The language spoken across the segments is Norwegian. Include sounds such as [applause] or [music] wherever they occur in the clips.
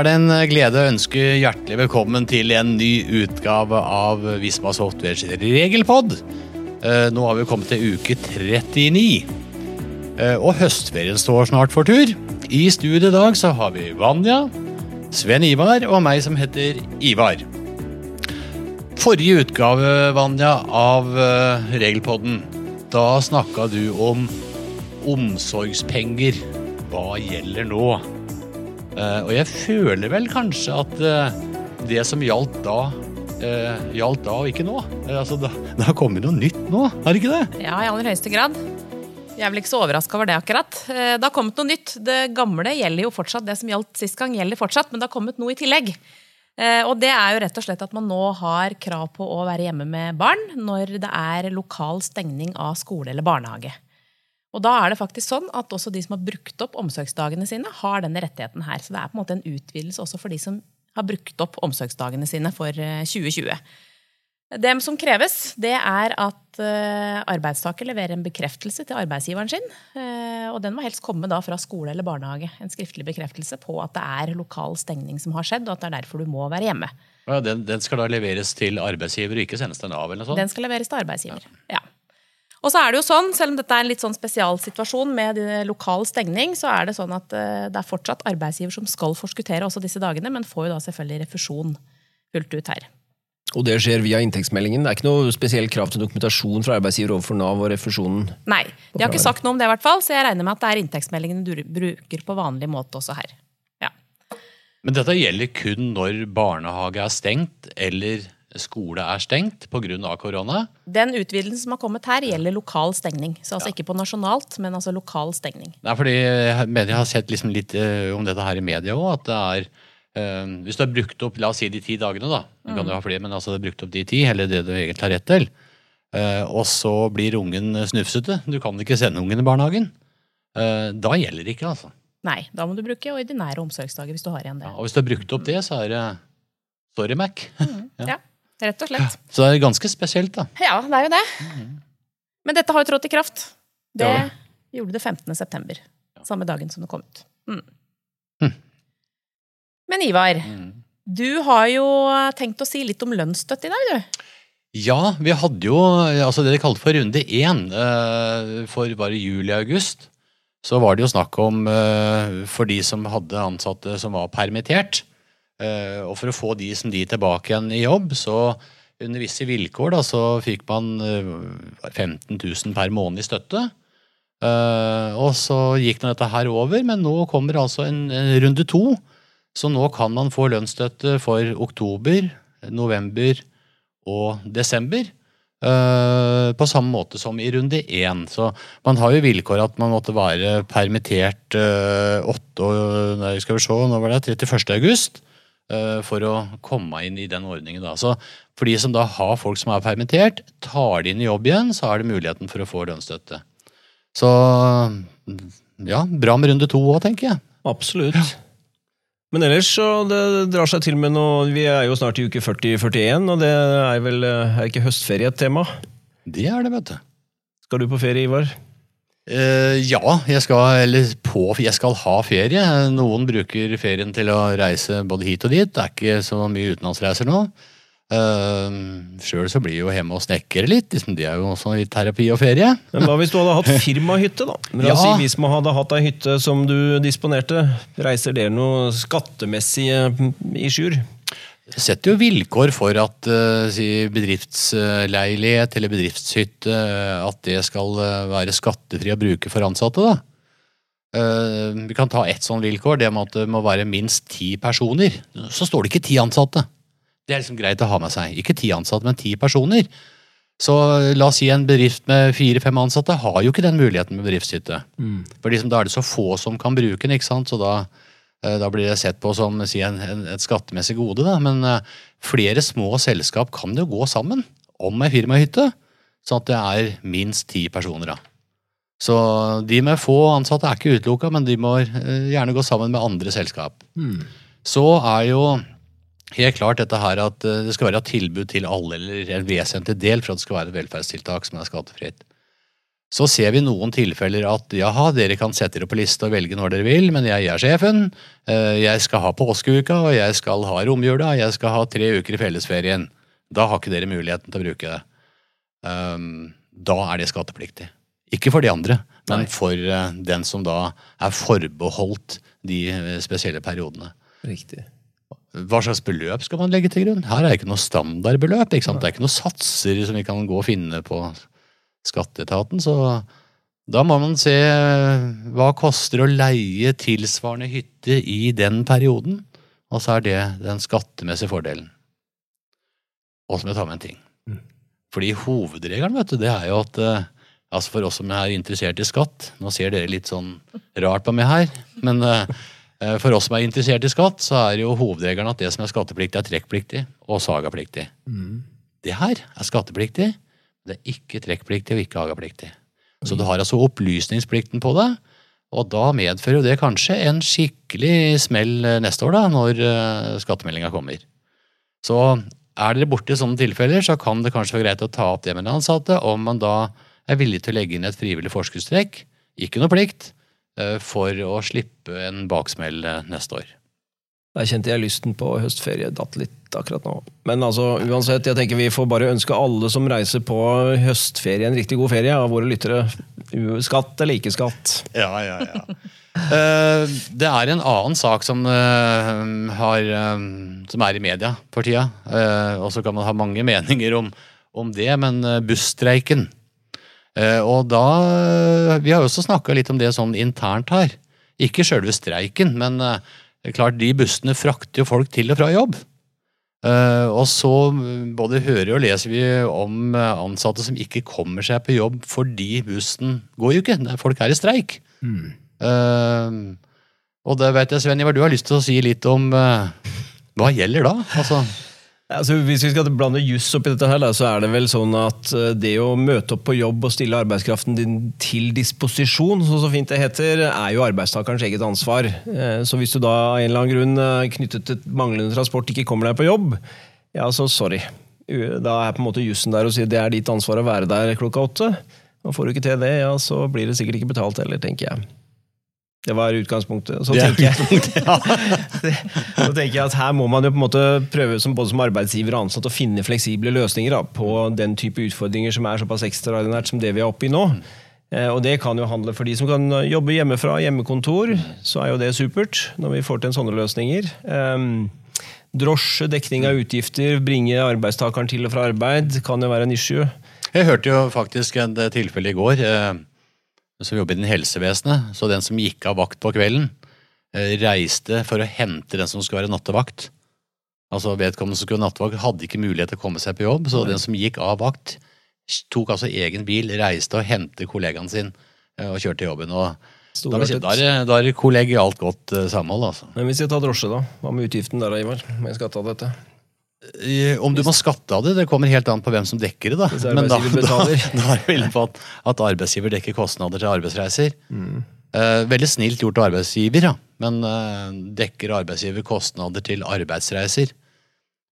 er det en glede å ønske hjertelig velkommen til en ny utgave av Visma Softwares regelpod. Eh, Nå har vi kommet til uke 39, Eh, og høstferien står snart for tur. I studio i dag så har vi Vanja, Sven Ivar og meg som heter Ivar. Forrige utgave, Vanja, av eh, regelpodden, da snakka du om omsorgspenger. Hva gjelder nå? Eh, og jeg føler vel kanskje at eh, det som gjaldt da, eh, gjaldt da og ikke nå. Altså, det har kommet noe nytt nå, har det ikke det? Ja, i aller høyeste grad. Jeg er vel ikke så overraska over det, akkurat. Det har kommet noe nytt. Det gamle gjelder jo fortsatt. Det som gjaldt sist gang, gjelder fortsatt, men det har kommet noe i tillegg. Og det er jo rett og slett at man nå har krav på å være hjemme med barn når det er lokal stengning av skole eller barnehage. Og da er det faktisk sånn at også de som har brukt opp omsorgsdagene sine, har denne rettigheten her. Så det er på en måte en utvidelse også for de som har brukt opp omsorgsdagene sine for eh, 2020. Det som kreves, det er at eh, arbeidstaker leverer en bekreftelse til arbeidsgiveren sin. eh, og den må helst komme da fra skole eller barnehage. En skriftlig bekreftelse på at det er lokal stengning som har skjedd, og at det er derfor du må være hjemme. Ja, den, den skal da leveres til arbeidsgiver, og ikke sendes til Nav eller noe sånt? Den skal leveres til arbeidsgiver. Ja. Og så er det jo sånn, selv om dette er en litt sånn spesialsituasjon med lokal stengning, så er det sånn at eh, det er fortsatt arbeidsgiver som skal forskuttere også disse dagene, men får jo da selvfølgelig refusjon fullt ut her. Og det skjer via inntektsmeldingen. Det er ikke noe spesielt krav til dokumentasjon fra arbeidsgiver overfor Nav og refusjonen. Nei, de har ikke sagt noe om det, i hvert fall, så jeg regner med at det er inntektsmeldingen du bruker på vanlig måte også her. Ja. Men dette gjelder kun når barnehage er stengt, eller skole er stengt pga. korona? Den utvidelsen som har kommet her, gjelder lokal stengning. Så altså ikke på nasjonalt, men altså lokal stengning. Nei, fordi jeg har sett liksom litt eh, om dette her i media òg, at det er eh, Hvis du har brukt opp la oss si de ti dagene, da, du kan jo ha flere, men altså du har brukt opp de ti, eller det du egentlig har rett til, eh, og så blir ungen snufsete, du kan ikke sende ungen i barnehagen, eh, da gjelder det ikke, altså. Nei, da må du bruke ordinære omsorgsdager hvis du har igjen det. Ja, og hvis du har brukt opp det, så er det sorry, Mac. [laughs] Ja, rett og slett. Så det er ganske spesielt, da. Ja, det er jo det. Men dette har jo trådt i kraft. Det Ja. gjorde det 15. september. Samme dagen som det kom ut. Mm. Hm. Men Ivar, du har jo tenkt å si litt om lønnsstøtte i dag, du. Ja, vi hadde jo altså det de kalte for runde én eh, for bare juli og august. Så var det jo snakk om eh, for de som hadde ansatte som var permittert. Eh, og for å få de som de tilbake igjen i jobb, så under visse vilkår da, så fikk man eh, 15 000 per måned i støtte. Eh, og så gikk nå dette her over, men nå kommer altså en, en runde to. Så nå kan man få lønnsstøtte for oktober, november og desember. Uh, på samme måte som i runde én. Så man har jo vilkår at man måtte være permittert uh, 8, nei, skal vi se, nå var det 31. august. Eh, for å komme inn i den ordningen. Da. Så for de som da har folk som er permittert, tar de inn i jobb igjen, så er det muligheten for å få lønnsstøtte. Så ja, bra med runde to òg, tenker jeg. Absolutt. Men ellers så det drar seg til med noe Vi er jo snart i uke 40-41, og det er vel er ikke høstferie et tema? Det er det, vet du. Skal du på ferie, Ivar? Eh, ja, jeg skal, eller på, jeg skal ha ferie. Noen bruker ferien til å reise både hit og dit. Det er ikke så mye utenlandsreiser nå. Uh, Sjøl så blir jeg jo hjemme og snekrer litt. Liksom, det er jo også litt terapi og ferie. Men hva hvis du hadde hatt firmahytte, da? Men Ja. si hvis man hadde hatt ei hytte som du disponerte. Reiser det noe skattemessig i skjur? Jeg setter jo vilkår for at uh, si bedriftsleilighet eller bedriftshytte uh, at det skal uh, være skattefri å bruke for ansatte. da. Vi kan ta ett sånn vilkår, det med at det må være minst ti personer. Så står det ikke ti ansatte. Det er liksom greit å ha med seg. Ikke ti ansatte, men ti personer. Så la oss si en bedrift med fire-fem ansatte har jo ikke den muligheten med bedriftshytte. For liksom, da er det så få som kan bruke den, ikke sant? så da, eh, da blir det sett på som si, en, en, et skattemessig gode. Da. Men eh, flere små selskap kan jo gå sammen om ei firmahytte, sånn at det er minst ti personer. Da. Så de med få ansatte er ikke utelukka, men de må eh, gjerne gå sammen med andre selskap. Så er jo helt klart dette her at eh, det skal være et tilbud til alle, eller en vesentlig del for at det skal være et velferdstiltak som er skattefritt. Så ser vi noen tilfeller at jaha, dere kan sette dere på liste og velge når dere vil, men jeg er sjefen. Eh, Jeg skal ha påskeuka, og jeg skal ha romjula, og jeg skal ha tre uker i fellesferien. Da har ikke dere muligheten til å bruke det. Um, Da er det skattepliktig. Ikke for de andre, men Nei. for eh, den som da er forbeholdt de eh, spesielle periodene. Riktig. Hva slags beløp skal man legge til grunn? Her er det ikke noe standardbeløp. ikke sant? Det er ikke noen satser som vi kan gå og finne på skatteetaten. Så da må man se hva koster å leie tilsvarende hytte i den perioden. Og så er det den skattemessige fordelen. Og så må jeg ta med en ting. Fordi hovedregelen vet du, det er jo at eh, altså for oss som er interessert i skatt Nå ser dere litt sånn rart på meg her, men eh, Eh, For oss som er interessert i skatt, så er jo hovedregelen at det som er skattepliktig, er trekkpliktig og sagapliktig. Det her er skattepliktig, det er ikke trekkpliktig og ikke agapliktig. Så du har altså opplysningsplikten på det, og da medfører jo det kanskje en skikkelig smell eh, neste år, da, når uh, skattemeldinga kommer. Så er dere borti sånne tilfeller, så kan det kanskje være greit å ta opp det med den ansatte, om man da er villig til å legge inn et frivillig forskuddstrekk, ikke noe plikt, eh, for å slippe en baksmell eh, neste år. Der kjente jeg lysten på høstferie datt litt akkurat nå. Men altså, uansett, jeg tenker vi får bare ønske alle som reiser på høstferie en riktig god ferie av våre lyttere. Skatt eller ikke skatt. Ja, ja, ja. uh, det er en annen sak som, uh, har, um, som er i media for tida. Uh, og så kan man ha mange [laughs] meninger om, om det, men busstreiken. Og da Vi har jo også snakka litt om det sånn internt her. Ikke sjølve streiken, men det er klart de bussene frakter jo folk til og fra jobb. Uh, og så mm, både hører og leser vi om eh, ansatte som ikke kommer seg på jobb fordi bussen går jo ikke. Folk er i streik. Eh, og det vet jeg, Sven Ivar, du har lyst til å si litt om uh, hva gjelder da? Altså, Altså, hvis vi skal blande juss oppi dette, her, så er det vel sånn at eh, det å møte opp på jobb og stille arbeidskraften din til disposisjon, sånn så fint det heter, er jo arbeidstakerens eget ansvar. Eh, Så hvis du da av en eller annen grunn eh, knyttet til manglende transport ikke kommer deg på jobb, ja, så sorry. Da er på en måte jussen der og sier det er ditt ansvar å være der klokka åtte. Og får du ikke til det, ja, så blir det sikkert ikke betalt heller, tenker jeg. Det var utgangspunktet. Så er tenker jeg [laughs] så tenker jeg at her må man jo på en måte prøve som, både som arbeidsgiver og ansatt å finne fleksible løsninger da, på den type utfordringer som er såpass ekstraordinært som det vi er oppe i nå. Eh, og det kan jo handle for de som kan jobbe hjemmefra, hjemmekontor, så er jo det supert når vi får til sånne løsninger. Um, drosje, dekning av utgifter, bringe arbeidstakeren til og fra arbeid kan jo være en issue. jeg hørte jo faktisk et eh, tilfelle i går, eh, som jobbet innen helsevesenet. Så den som gikk av vakt på kvelden, eh, reiste for å hente den som skulle være nattevakt. Altså Vedkommende som skulle være nattevakt, hadde ikke mulighet til å komme seg på jobb, så den som gikk av vakt, tok altså egen bil, reiste og hentet kollegaen sin eh, og kjørte til jobben. og da, er da er det kollegialt godt eh, samhold, altså. Men hvis jeg tar drosje, da? Hva med utgiften der, Ivar? Jeg skatte av dette? Eh, Om du må skatte av det, det kommer helt an på hvem som dekker det. da. Men da, da, [laughs] da er vi inne på at, at arbeidsgiver dekker kostnader til arbeidsreiser. Eh, veldig snilt gjort av arbeidsgiver, ja. men eh, dekker arbeidsgiver kostnader til arbeidsreiser?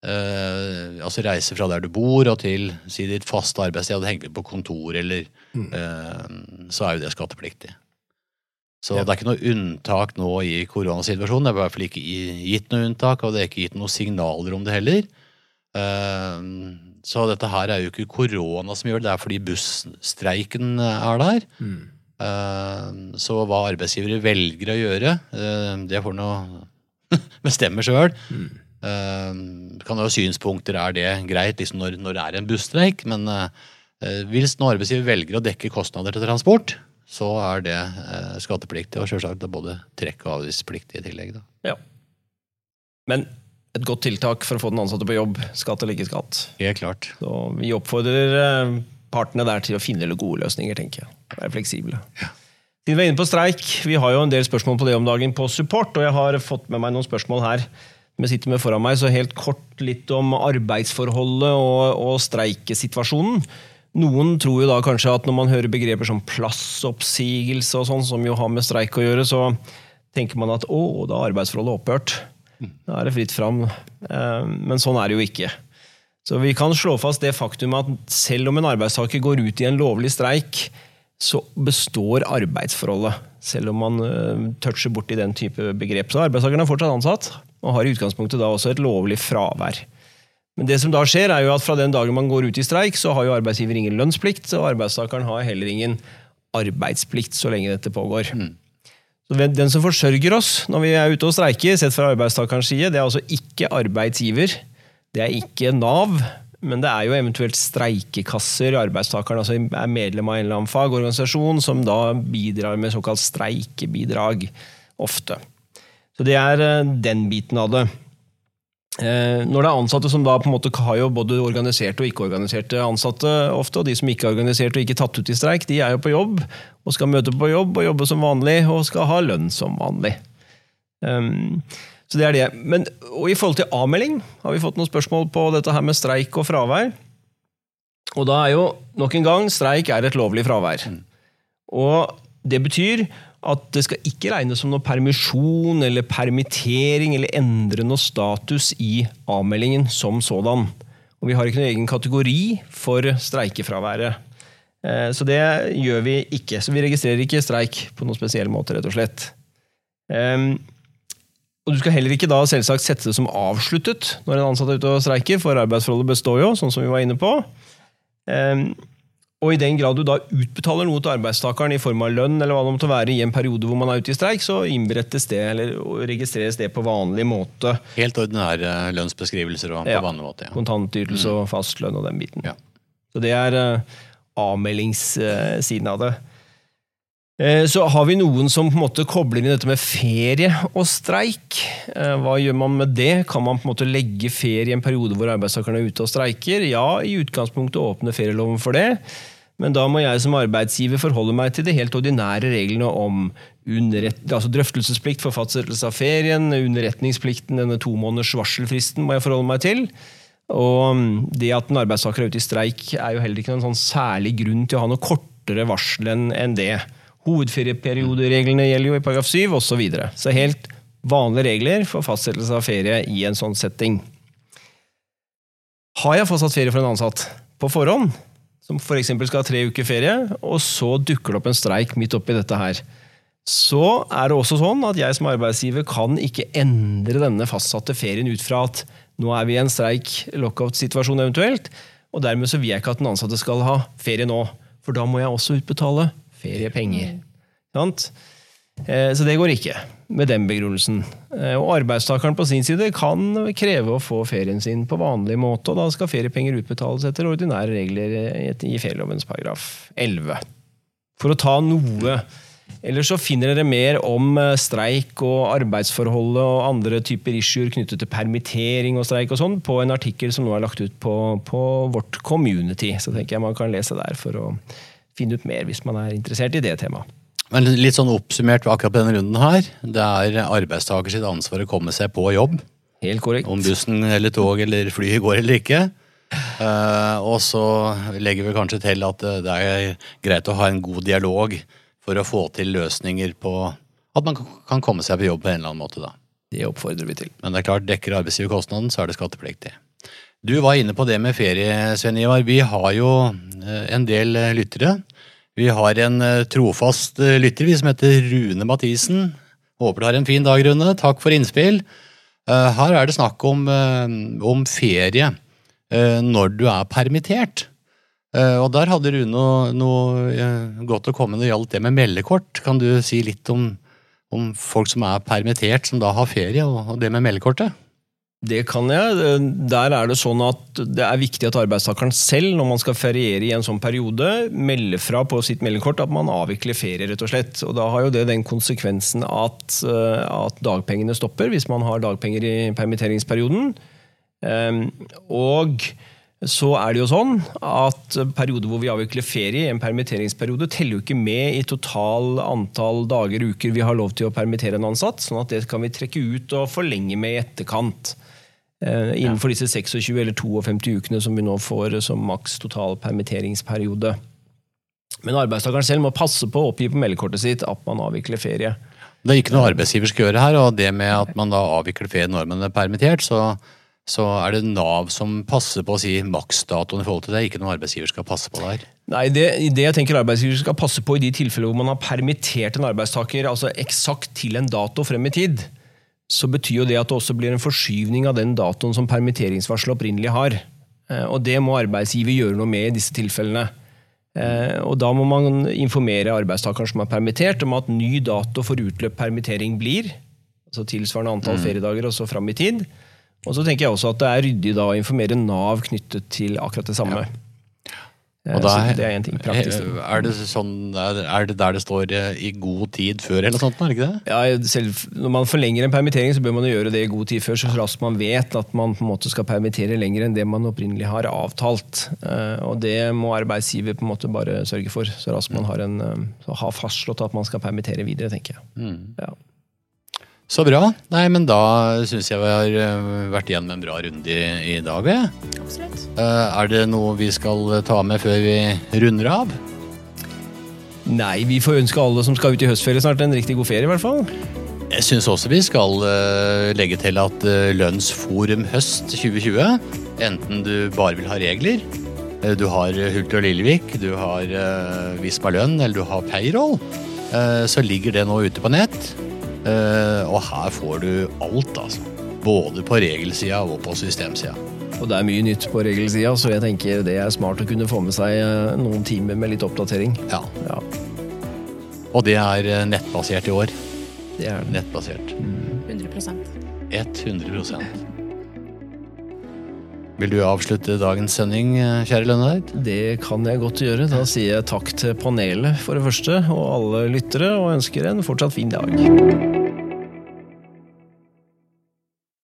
Eh, altså reise fra der du bor og til si ditt faste arbeidssted, og det henger på kontor eller eh, Så er jo det skattepliktig. Så Ja. det er ikke noe unntak nå i koronasituasjonen. Det er i hvert fall ikke gitt noe unntak, og det er ikke gitt noen signaler om det heller. Eh, Så dette her er jo ikke korona som gjør det, det er fordi busstreiken er der. Mm. Så hva arbeidsgivere velger å gjøre, eh, det får nå [laughs] bestemme sjøl. Kan ha synspunkter, er det greit liksom når, når det er en busstreik? Men eh, hvis noen arbeidsgiver velger å dekke kostnader til transport, så er det eh, skattepliktig, og selvsagt både trekk- og avgiftspliktig i tillegg. Da. Ja. Men et godt tiltak for å få den ansatte på jobb, skatt eller ikke skatt. Helt klart. Så vi oppfordrer eh, partene der til å finne gode løsninger, tenker jeg. Være fleksible. Siden vi er inne på streik, vi har jo en del spørsmål på det om dagen på support, og jeg har fått med meg noen spørsmål her vi sitter med foran meg, så helt kort litt om arbeidsforholdet og, og streikesituasjonen. Noen tror jo da kanskje at når man hører begreper som plassoppsigelse og sånn, som jo har med streik å gjøre, så tenker man at å, da er arbeidsforholdet opphørt. Da er det fritt fram. Eh, Men sånn er det jo ikke. Så vi kan slå fast det faktum at selv om en arbeidstaker går ut i en lovlig streik, så består arbeidsforholdet. Selv om man uh, toucher borti den type begrep. Så arbeidstakeren er fortsatt ansatt, og har i utgangspunktet da også et lovlig fravær. Men det som da skjer er jo at fra den dagen man går ut i streik, så har jo arbeidsgiver ingen lønnsplikt, og arbeidstakeren har heller ingen arbeidsplikt så lenge dette pågår. Mm. Så Den som forsørger oss når vi er ute og streiker, sett fra arbeidstakerens side, det er altså ikke arbeidsgiver. Det er ikke Nav, men det er jo eventuelt streikekasser. Arbeidstakeren altså er medlem av en eller annen fagorganisasjon som da bidrar med såkalt streikebidrag, ofte. Så det er eh, den biten av det. Eh, når det er ansatte som da på en måte har jo både organiserte og ikke-organiserte ansatte ofte, og de som ikke er organisert og ikke tatt ut i streik, de er jo på jobb og skal møte på jobb og jobbe som vanlig og skal ha lønn som vanlig. Um, så det er det. Men, og I forhold til avmelding har vi fått noen spørsmål på dette her med streik og fravær. Og da er jo nok en gang streik er et lovlig fravær. Mm. Og det betyr at det skal ikke regnes som noe permisjon eller permittering eller endre noe status i avmeldingen som sådan. Og vi har ikke noen egen kategori for streikefraværet. Eh, så det gjør vi ikke. Så vi registrerer ikke streik på noen spesiell måte, rett og slett. Ehm, og Du skal heller ikke da selvsagt sette det som avsluttet når en ansatt er ute og streiker, for arbeidsforholdet består jo, sånn som vi var inne på. Og i den grad du da utbetaler noe til arbeidstakeren i form av lønn, eller hva det måtte være i en periode hvor man er ute i streik, så innberettes det eller registreres det på vanlig måte. Helt ordinære lønnsbeskrivelser og på ja, vanlig måte. Ja. Kontantytelse mm. og fastlønn og den biten. Ja. Så det er uh, avmeldingssiden av det. Eh, så har vi noen som på en måte kobler inn dette med ferie og streik. Eh, hva gjør man med det? Kan man på en måte legge ferie i en periode hvor arbeidstakerne er ute og streiker? Ja, i utgangspunktet åpner ferieloven for det. Men da må jeg som arbeidsgiver forholde meg til de helt ordinære reglene om altså drøftelsesplikt for fastsettelse av ferien, underretningsplikten, denne to måneders varselfristen må jeg forholde meg til. Og mm, det at en arbeidstaker er ute i streik, er jo heller ikke noen sånn særlig grunn til å ha noe kortere varsel enn det. Hovedferieperiodereglene gjelder jo i paragraf 7 osv. Så, videre. så helt vanlige regler for fastsettelse av ferie i en sånn setting. Har jeg fastsatt ferie for en ansatt på forhånd, som f.eks. skal ha tre uker ferie, og så dukker det opp en streik midt oppi dette her, så er det også sånn at jeg som arbeidsgiver kan ikke endre denne fastsatte ferien ut fra at nå er vi i en streik-lockout-situasjon eventuelt, og dermed så vil jeg ikke at den ansatte skal ha ferie nå. For da må jeg også utbetale feriepenger. Mm. Så det går ikke, med den begrunnelsen. Eh, og arbeidstakeren på sin side kan kreve å få ferien sin på vanlig måte, og da skal feriepenger utbetales etter ordinære regler i ferielovens paragraf 11. For å ta noe Ellers så finner dere mer om eh, streik og arbeidsforholdet og andre typer issuer knyttet til permittering og streik og sånn på en artikkel som nå er lagt ut på, på vårt community. Så tenker jeg man kan lese der for å finne ut mer hvis man er interessert i det temaet. Men litt sånn oppsummert akkurat på denne runden her. Det er arbeidstaker sitt ansvar å komme seg på jobb. Helt korrekt. Om bussen eller tog eller flyet går eller ikke. Uh, og så legger vi kanskje til at det er greit å ha en god dialog for å få til løsninger på at man kan komme seg på jobb på en eller annen måte. da. Det oppfordrer vi til. Men det er klart, dekker arbeidsgiver kostnaden, så er det skattepliktig. Du var inne på det med ferie, Sven Ivar. Vi har jo eh, en del eh, lyttere. Vi har en eh, trofast lytter vi som heter Rune Mathisen. Håper du har en fin dag, Rune. Takk for innspill. Her er det snakk om, om ferie når du er permittert. Og der hadde Rune noe, noe godt å komme når det gjaldt det med meldekort. Kan du si litt om, om folk som er permittert, som da har ferie, og det med meldekortet? Det kan jeg. Der er det sånn at det er viktig at arbeidstakeren selv, når man skal feriere i en sånn periode, melder fra på sitt meldekort at man avvikler ferie, rett og slett. Og da har jo det den konsekvensen at, eh, at dagpengene stopper, hvis man har dagpenger i permitteringsperioden. Ehm, og så er det jo sånn at perioder hvor vi avvikler ferie, en permitteringsperiode, teller jo ikke med i total antall dager og uker vi har lov til å permittere en ansatt. sånn at det kan vi trekke ut og forlenge med i etterkant. Eh, innenfor disse 26 eller 52 ukene som vi nå får som maks total permitteringsperiode. Men arbeidstakeren selv må passe på å oppgi på meldekortet sitt at man avvikler ferie. Det er ikke noe arbeidsgiver skal gjøre her, og det med at man da avvikler ferie når man er permittert, så, så er det Nav som passer på å si maksdatoen i forhold til det. Ikke noe arbeidsgiver skal passe på der. Nei, det, det jeg tenker arbeidsgiver skal passe på i de tilfeller hvor man har permittert en arbeidstaker altså eksakt til en dato frem i tid, så betyr jo det at det også blir en forskyvning av den datoen som permitteringsvarselet opprinnelig har. Eh, Og det må arbeidsgiver gjøre noe med i disse tilfellene. Eh, Og da må man informere arbeidstakeren som er permittert om at ny dato for utløpt permittering blir, altså tilsvarende antall feriedager og så fram i tid. Og så tenker jeg også at det er ryddig da å informere Nav knyttet til akkurat det samme. Eh, Og da det er en ting praktisk. er det, sånn, er det der det står eh, 'i god tid før', eller noe sånt? Er det ikke det? Ja, selv, når man forlenger en permittering, så bør man gjøre det i god tid før, så raskt man vet at man på en måte skal permittere lenger enn det man opprinnelig har avtalt. Eh, og det må arbeidsgiver på en måte bare sørge for, så raskt man har, en, eh, har fastslått at man skal permittere videre, tenker jeg. Mm. Ja. Så bra. Nei, men da syns jeg vi har vært vært igjennom en bra runde i, i dag. Ja. Absolutt. Eh, Er det noe vi skal ta med før vi runder av? Nei, vi får ønske alle som skal ut i høstferie snart en riktig god ferie, i hvert fall. Jeg syns også vi skal eh, legge til at Lønnsforum høst 2020, enten du bare vil ha regler, eh, du har Hulter og Lillevik, du har Vispa lønn eller du har payroll, eh, så ligger det nå ute på nett. Eh, og her får du alt, altså. Både på regelsida og på systemsida. Og det er mye nytt på regelsida, så jeg tenker det er smart å kunne få med seg eh, noen timer med litt oppdatering. Ja. Ja, Og det er eh, nettbasert i år. det er det. Nettbasert. 100% 100 Vil du avslutte dagens sending, eh, kjære Lønneid? Det kan jeg godt gjøre. Da sier jeg takk til panelet for det første, og alle lyttere, og ønsker en fortsatt fin dag.